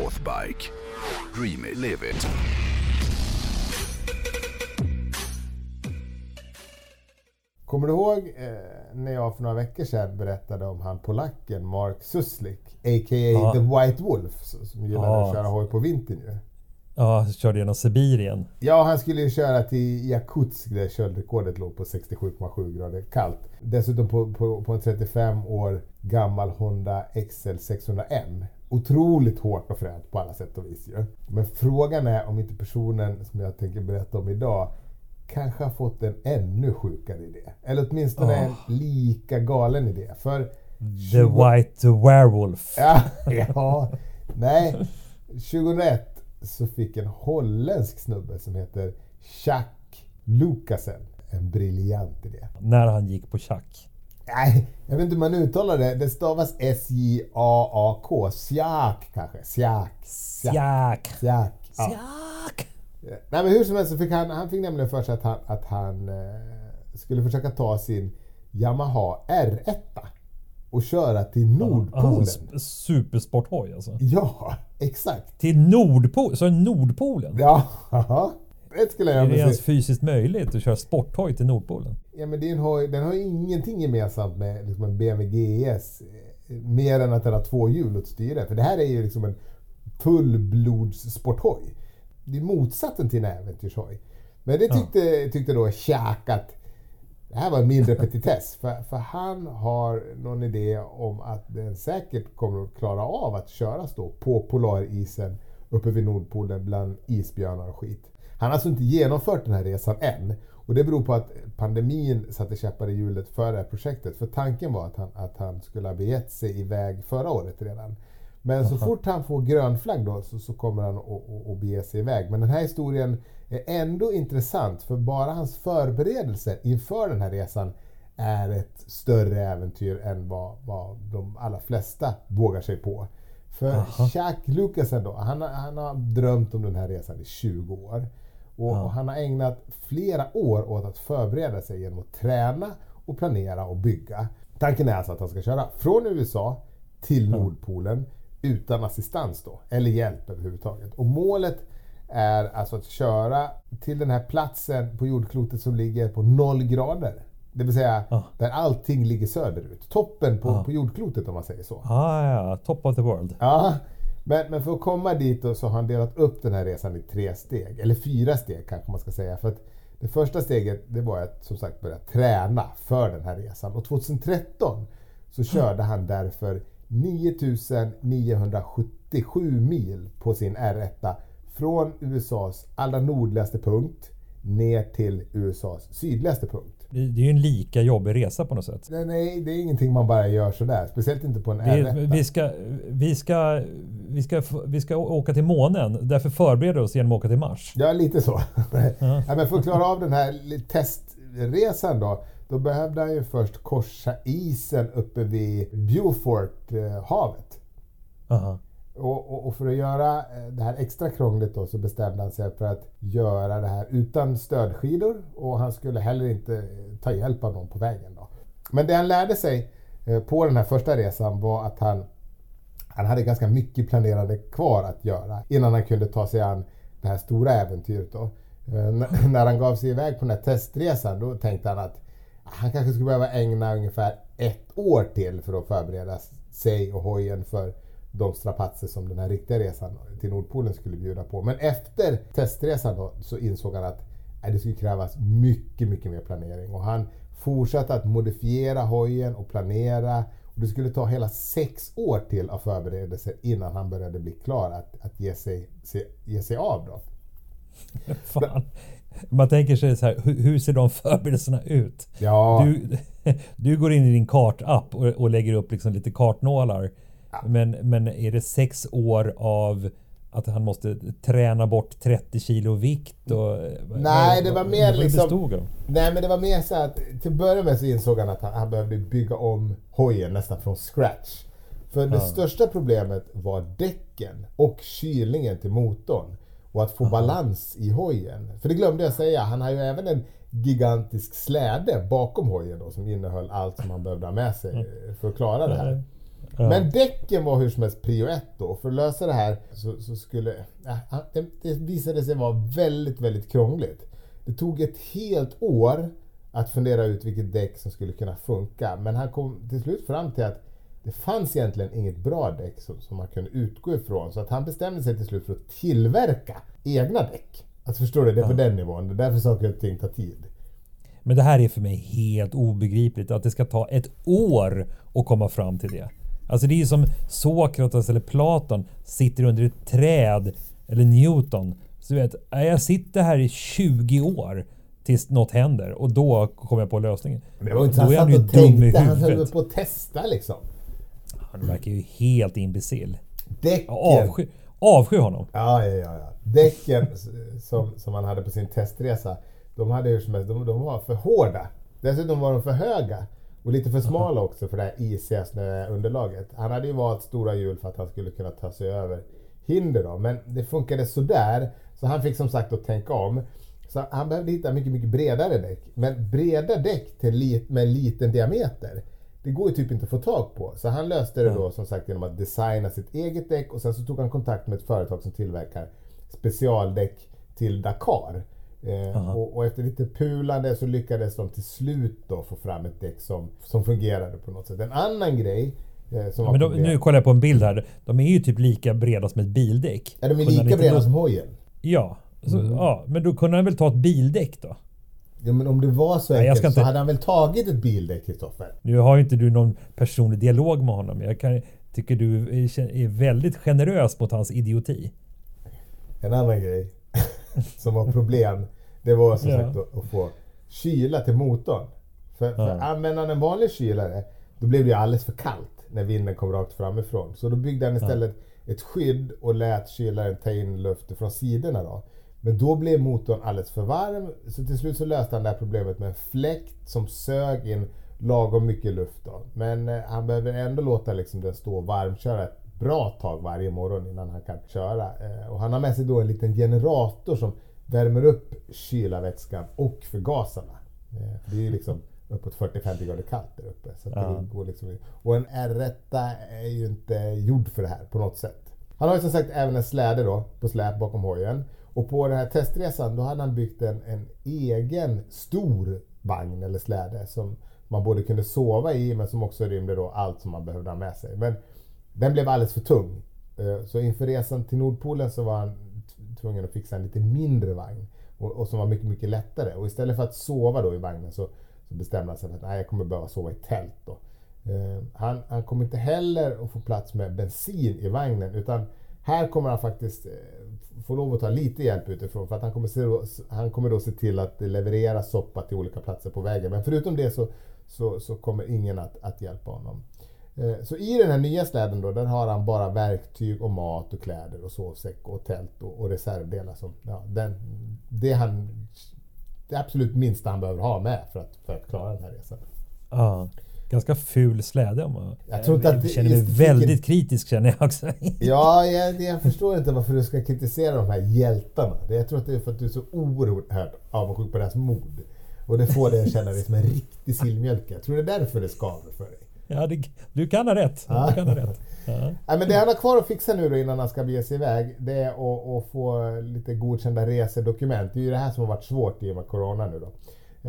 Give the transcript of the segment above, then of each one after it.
Northbike. Dream it, live it. Kommer du ihåg eh, när jag för några veckor sedan berättade om han polacken Mark Suslik, a.k.a. Ja. The White Wolf, som gillade Ja. att köra hoj på vintern ju. Ja, körde genom Sibirien. Ja, han skulle ju köra till Jakutsk där köldrekordet låg på 67,7 grader kallt. Dessutom på, på, på en 35 år gammal Honda XL 600M. Otroligt hårt och fränt på alla sätt och vis ju. Men frågan är om inte personen som jag tänker berätta om idag kanske har fått en ännu sjukare idé. Eller åtminstone en lika galen idé. För The White Werewolf. Ja, ja. Nej. 2001 så fick en holländsk snubbe som heter Jack Lucasen en briljant idé. När han gick på tjack. Nej, jag vet inte hur man uttalar det. Det stavas S-J-A-A-K. Sjack kanske. Sjack. Sjack. Sjack. Ja. Nej men hur som helst så fick han, han fick nämligen för sig att han, att han eh, skulle försöka ta sin Yamaha R1 och köra till Nordpolen. Alltså, sp- supersporthoj alltså. Ja, exakt. Till Nordpolen? Så Nordpolen? Ja. Det skulle jag Är det ens se. fysiskt möjligt att köra sporthoj till Nordpolen? Ja, men det är en hoj, den har ju ingenting gemensamt med liksom en BMW GS. eh, Mer än att den har två hjul åt styret. För det här är ju liksom en fullblods-sporthoj. Det är motsatsen till en äventyrshoj. Men det tyckte, tyckte då Tjack att det här var en mindre petitess. För, för han har någon idé om att den säkert kommer att klara av att köras då på polarisen uppe vid Nordpolen bland isbjörnar och skit. Han har alltså inte genomfört den här resan än. Och det beror på att pandemin satte käppar i hjulet för det här projektet. För tanken var att han, att han skulle ha begett sig iväg förra året redan. Men så fort han får grön flagg då så, så kommer han att, bege sig iväg. Men den här historien är ändå intressant för bara hans förberedelser inför den här resan är ett större äventyr än vad, vad de allra flesta vågar sig på. För Jack Lucasen då, han, han har drömt om den här resan i 20 år. Och, och han har ägnat flera år åt att förbereda sig genom att träna och planera och bygga. Tanken är alltså att han ska köra från USA till Nordpolen utan assistans då, eller hjälp överhuvudtaget. Och målet är alltså att köra till den här platsen på jordklotet som ligger på noll grader. Det vill säga Ja. där allting ligger söderut. Toppen på, på jordklotet om man säger så. Ah, ja, top of the world. Ja, men, men för att komma dit då så har han delat upp den här resan i tre steg. Eller fyra steg kanske man ska säga. För att det första steget det var att som sagt börja träna för den här resan. Och 2013 så körde han därför 9977 mil på sin R1 från USAs allra nordligaste punkt ner till USAs sydligaste punkt. Det, det är ju en lika jobbig resa på något sätt. Nej, Nej, det är ingenting man bara gör sådär. Speciellt inte på en Det R1. är, vi, ska, vi, ska, vi, ska, vi ska åka till månen. Därför förbereder vi oss genom att åka till Mars. Ja, lite så. ja. men för att klara av den här testresan då, då behövde han ju först korsa isen uppe vid Beaufort-havet. Aha. Och, och, och för att göra eh, det här extra krångligt då så bestämde han sig för att göra det här utan stödskidor och han skulle heller inte eh, ta hjälp av någon på vägen. Då. Men det han lärde sig eh, på den här första resan var att han, han hade ganska mycket planerande kvar att göra innan han kunde ta sig an det här stora äventyret. Då. N- När han gav sig iväg på den här testresan då tänkte han att ah, han kanske skulle behöva ägna ungefär ett år till för att förbereda sig och hojen för de strapatser som den här riktiga resan till Nordpolen skulle bjuda på. Men efter testresan då, så insåg han att det skulle krävas mycket, mycket mer planering. Och han fortsatte att modifiera hojen och planera. Och det skulle ta hela sex år till av förberedelser innan han började bli klar att, att ge, sig, se, ge sig av. Då. Fan. Man tänker sig så här, hur, hur ser de förberedelserna ut? Ja, Du, du går in i din kartapp och, och lägger upp liksom lite kartnålar. Men, men är det sex år av att han måste träna bort 30 kilo vikt? Och, Nej, det var mer vad liksom-? Nej men det var mer så att till att börja med så insåg han att han, han behövde bygga om hojen nästan från scratch. För det största problemet var däcken och kylningen till motorn. Och att få balans i hojen. För det glömde jag säga, han har ju även en gigantisk släde bakom hojen då, som innehöll allt som han behövde ha med sig för att klara det här. Men däcken var hur som helst prio ett då. För att lösa det här så, så skulle... Ja, det, det visade sig vara väldigt, väldigt krångligt. Det tog ett helt år att fundera ut vilket däck som skulle kunna funka. Men han kom till slut fram till att det fanns egentligen inget bra däck som, som man kunde utgå ifrån. Så att han bestämde sig till slut för att tillverka egna däck. Alltså förstår du, det är på den nivån. Det är därför saker och ting tar tid. Men det här är för mig helt obegripligt att det ska ta ett år att komma fram till det. Alltså det är som Sokrates eller Platon sitter under ett träd eller Newton. Så vet, jag sitter här i 20 år tills något händer och då kommer jag på lösningen. Men det var inte då är han ju dum i han höll på att testa liksom. Han verkar ju helt imbecill. Däcken. Avsky, avsky honom. Ja, ja, ja. ja. Däcken som, som han hade på sin testresa, de, hade som helst, de, de var för hårda. Dessutom var de för höga. Och lite för smala också för det här isiga snöunderlaget. Han hade ju valt stora hjul för att han skulle kunna ta sig över hinder då. Men det funkade sådär. Så han fick som sagt att tänka om. Så han behövde hitta mycket, mycket bredare däck. Men breda däck till li- med liten diameter, det går ju typ inte att få tag på. Så han löste det då som sagt genom att designa sitt eget däck och sen så tog han kontakt med ett företag som tillverkar specialdäck till Dakar. Eh, och, och efter lite pulande så lyckades de till slut då få fram ett däck som, som fungerade på något sätt. En annan grej eh, som var Men de, nu kollar jag på en bild här. De är ju typ lika breda som ett bildäck. Ja, de är lika breda då- som hojen. Ja, så, Mm. ja, men då kunde han väl ta ett bildäck då? Ja, men om det var så Nej, enkelt inte- så hade han väl tagit ett bildäck, Kristoffer? Nu har ju inte du någon personlig dialog med honom. Jag kan, tycker du är väldigt generös mot hans idioti. En annan grej som var problem, det var som Ja. sagt att, att få kyla till motorn. För, för använder han en vanlig kylare, då blev det ju alldeles för kallt när vinden kom rakt framifrån. Så då byggde han istället ett skydd och lät kylaren ta in luft från sidorna då. Men då blev motorn alldeles för varm, så till slut så löste han det här problemet med en fläkt som sög in lagom mycket luft då. Men eh, han behöver ändå låta liksom den stå och varmköra ett bra tag varje morgon innan han kan köra. Eh, och han har med sig då en liten generator som värmer upp kylarvätskan och förgasarna. Eh, det är liksom uppåt 40-50 grader kallt där uppe. Så att det går liksom, och en R1 är ju inte gjord för det här på något sätt. Han har ju som sagt även en släde då på släp bakom hojen. Och på den här testresan då hade han byggt en, en egen stor vagn eller släde som man både kunde sova i men som också rymde då allt som man behövde ha med sig. Men den blev alldeles för tung. Eh, så inför resan till Nordpolen så var han tvungen att fixa en lite mindre vagn. Och, och som var mycket, mycket lättare. Och istället för att sova då i vagnen så, så bestämde han sig för att nej, jag kommer behöva sova i tält då. Eh, Han, han kommer inte heller att få plats med bensin i vagnen utan här kommer han faktiskt eh, få lov att ta lite hjälp utifrån för att han kommer, se, då- han kommer då se till att leverera soppa till olika platser på vägen. Men förutom det så, så, så kommer ingen att, att hjälpa honom. Eh, Så i den här nya släden då, där har han bara verktyg och mat och kläder och sovsäck och tält och, och reservdelar. Som, ja, den, det, han, det absolut minsta han behöver ha med för att, för att klara den här resan. Ja. Ganska ful släde om man... Jag tror inte att det- känner mig väldigt kritisk känner jag också. Ja, jag, jag förstår inte varför du ska kritisera de här hjältarna. Det- Jag tror att det är för att du är så oerhört avundsjuk på deras mod. Och det får dig att känna dig som en riktig sillmjölk. Jag tror det är därför det skaver för dig. Ja, det, du kan ha rätt. Ja. Du kan ha rätt. Ja. Nej, men det han har kvar att fixa nu då innan han ska bege sig iväg, det är att, att få lite godkända resedokument. Det är ju det här som har varit svårt i och med Corona nu då.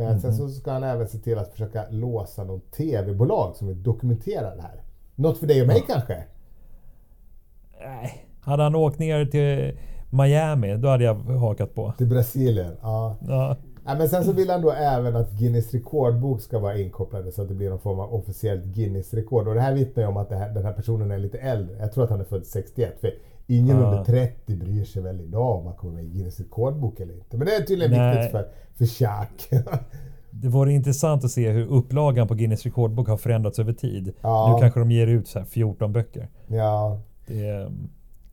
Eh, Sen så ska han även se till att försöka låsa någon TV-bolag som vill dokumentera det här. Något för dig och mig kanske? Nej. Hade han åkt ner till Miami, då hade jag hakat på. Till Brasilien? Ja. Ja. Ja, men sen så vill han då även att Guinness rekordbok ska vara inkopplade så att det blir någon form av officiellt Guinness-rekord. Och det här vittnar ju om att här, den här personen är lite äldre. Jag tror att han är född 61. För ingen Ja. under 30 bryr sig väl idag om han kommer med i Guinness rekordbok eller inte. Men det är tydligen Nej. viktigt för, för Chuck. Det vore intressant att se hur upplagan på Guinness rekordbok har förändrats över tid. Ja. Nu kanske de ger ut så här 14 böcker. ja. Det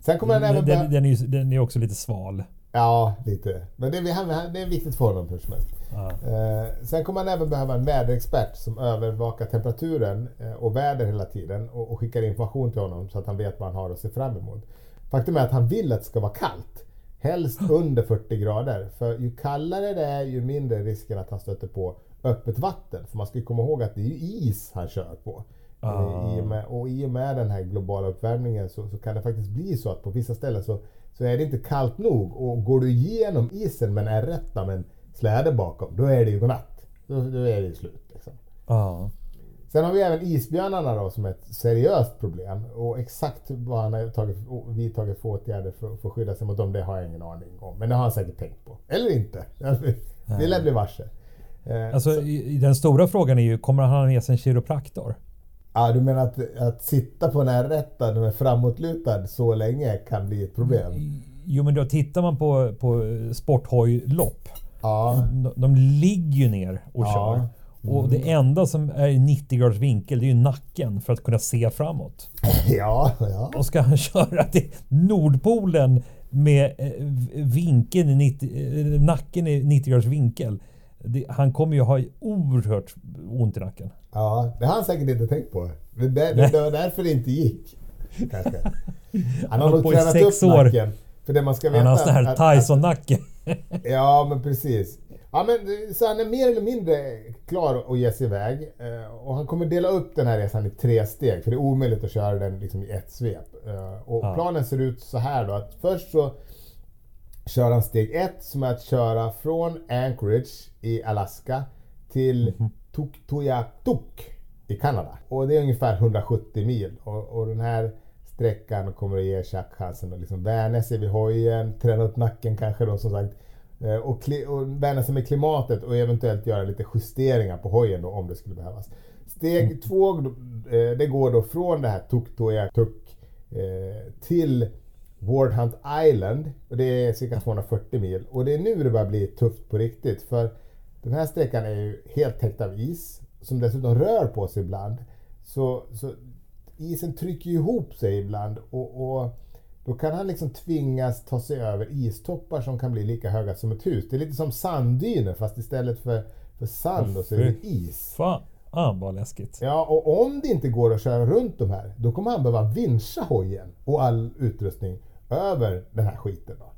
Sen kommer han den, även... den, den, är den är också lite sval. Ja, lite. Men det är, det är viktigt för honom hur som helst. Ja. Eh, sen kommer han även behöva en väderexpert som övervakar temperaturen eh, och väder hela tiden och, och skickar information till honom så att han vet vad han har att se fram emot. Faktum är att han vill att det ska vara kallt. Helst under 40 grader. För ju kallare det är ju mindre risken att han stöter på öppet vatten. För man ska komma ihåg att det är ju is han kör på. Ah. I och, med, och i och med den här globala uppvärmningen så, så kan det faktiskt bli så att på vissa ställen så, så är det inte kallt nog. Och går du igenom isen med en R1 med en släde bakom, då är det ju godnatt. Då, då är det ju slut. Liksom. Ja. Sen har vi även isbjörnarna då som ett seriöst problem. Och exakt vad han har tagit, vidtagit för åtgärder för, för att skydda sig mot dem, det har jag ingen aning om. Men det har han säkert tänkt på. Eller inte. Vi lär bli varse. Eh, Alltså, så- den stora frågan är ju, kommer han ha med sig en kiropraktor? Ja, du menar att, att sitta på en R1 när är framåtlutad så länge kan bli ett problem? Jo men då tittar man på, på sporthojlopp. Ja, De, de ligger ju ner och Ja. kör. Och det enda som är i 90 graders vinkel det är ju nacken för att kunna se framåt. ja, ja. Och ska han köra till Nordpolen med eh, vinkeln i 90, eh, nacken i 90 graders vinkel. Det, han kommer ju ha oerhört ont i nacken. ja. Det har han säkert inte tänkt på. Det, det, det, var därför det inte gick. Kanske. Han har nog tränat sex upp år. nacken. För det man ska veta... Han har sån här Tyson-nacke. Ja, men precis. Ja, men, så han är mer eller mindre klar att ge sig iväg. Eh, Och han kommer dela upp den här resan i tre steg. För det är omöjligt att köra den liksom i ett svep. Eh, Och Ja. planen ser ut så här då. Att först så kör han steg ett som är att köra från Anchorage i Alaska till Tuktoyaktuk i Kanada. Och det är ungefär 170 mil. Och, och den här sträckan kommer att ge Jack chansen att liksom vänja sig vid hojen, träna upp nacken kanske då som sagt. Eh, Och, och vänja sig med klimatet och eventuellt göra lite justeringar på hojen då om det skulle behövas. Steg två, eh, det går då från det här Tuktoyaktuk eh, till Wardhunt Island. Och det är cirka 240 mil. Och det är nu det börjar bli tufft på riktigt. För den här sträckan är ju helt täckt av is. Som dessutom rör på sig ibland. Så, så isen trycker ihop sig ibland. Och, och då kan han liksom tvingas ta sig över istoppar som kan bli lika höga som ett hus. Det är lite som sanddyner fast istället för, för sand och så är det is. Fan ah, vad läskigt. Ja, och om det inte går att köra runt de här, då kommer han behöva vincha hojen och all utrustning över den här skiten. Då.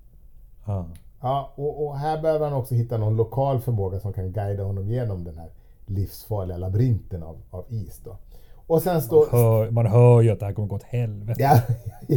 Ah. Ja, och, och här behöver han också hitta någon lokal förmåga som kan guida honom genom den här livsfarliga labyrinten av, av is. Då. Och sen står... Hör, man hör ju att det här kommer gå åt helvete. Ja,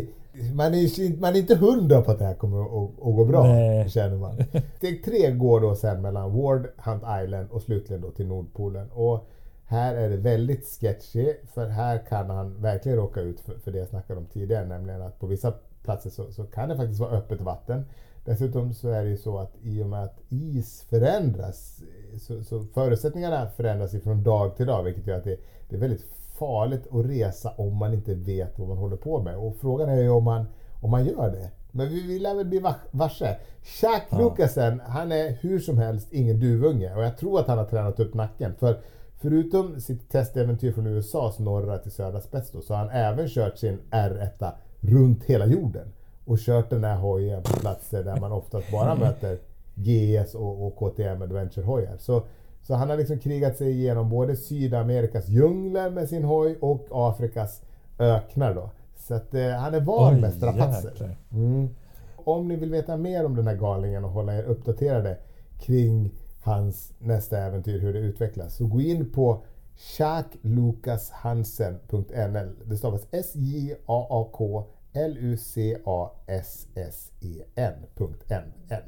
man, är, man är inte hundra på att det här kommer att, att gå bra, Nej. känner man. Steg tre går då sen mellan Ward Hunt Island och slutligen då till Nordpolen. Och här är det väldigt sketchy, för här kan han verkligen råka ut för, för det jag snackade om tidigare, nämligen att på vissa platser så, så kan det faktiskt vara öppet vatten. Dessutom så är det ju så att i och med att is förändras, så, så förutsättningarna förändras från dag till dag, vilket gör att det, det är väldigt farligt att resa om man inte vet vad man håller på med. Och frågan är ju om man, om man gör det. Men vi, vi lär väl bli va- varse. Jack Lucasen, han är hur som helst ingen duvunge och jag tror att han har tränat upp nacken. För förutom sitt testäventyr från USAs norra till södra spets då, så har han även kört sin R1 runt hela jorden. Och kört den här hojen på platser där man oftast bara möter GS och, och KTM Adventure-hojar. Så, så han har liksom krigat sig igenom både Sydamerikas djungler med sin hoj och Afrikas öknar då. Så att eh, han är van Oj, med strapatser. Mm. Om ni vill veta mer om den här galningen och hålla er uppdaterade kring hans nästa äventyr, hur det utvecklas, så gå in på jacklukashansen.nl. Det stavas S-J-A-A-K L-U-C-A-S-S-E-N.nl.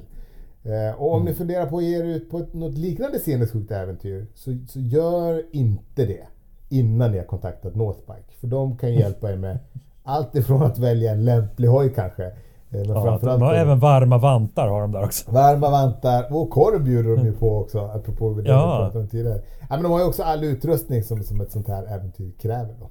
Eh, Och om ni funderar på att ge er ut på ett, något liknande sinnessjukt äventyr, så, så gör inte det innan ni har kontaktat Northbike. För de kan hjälpa er med allt ifrån att välja en lämplig hoj kanske. eh, Men Ja, de har även varma vantar har de där också. Varma vantar och korv bjuder de ju på också, apropå det Ja. vi pratade om tidigare. Ja, men de har ju också all utrustning som, som ett sånt här äventyr kräver. Då.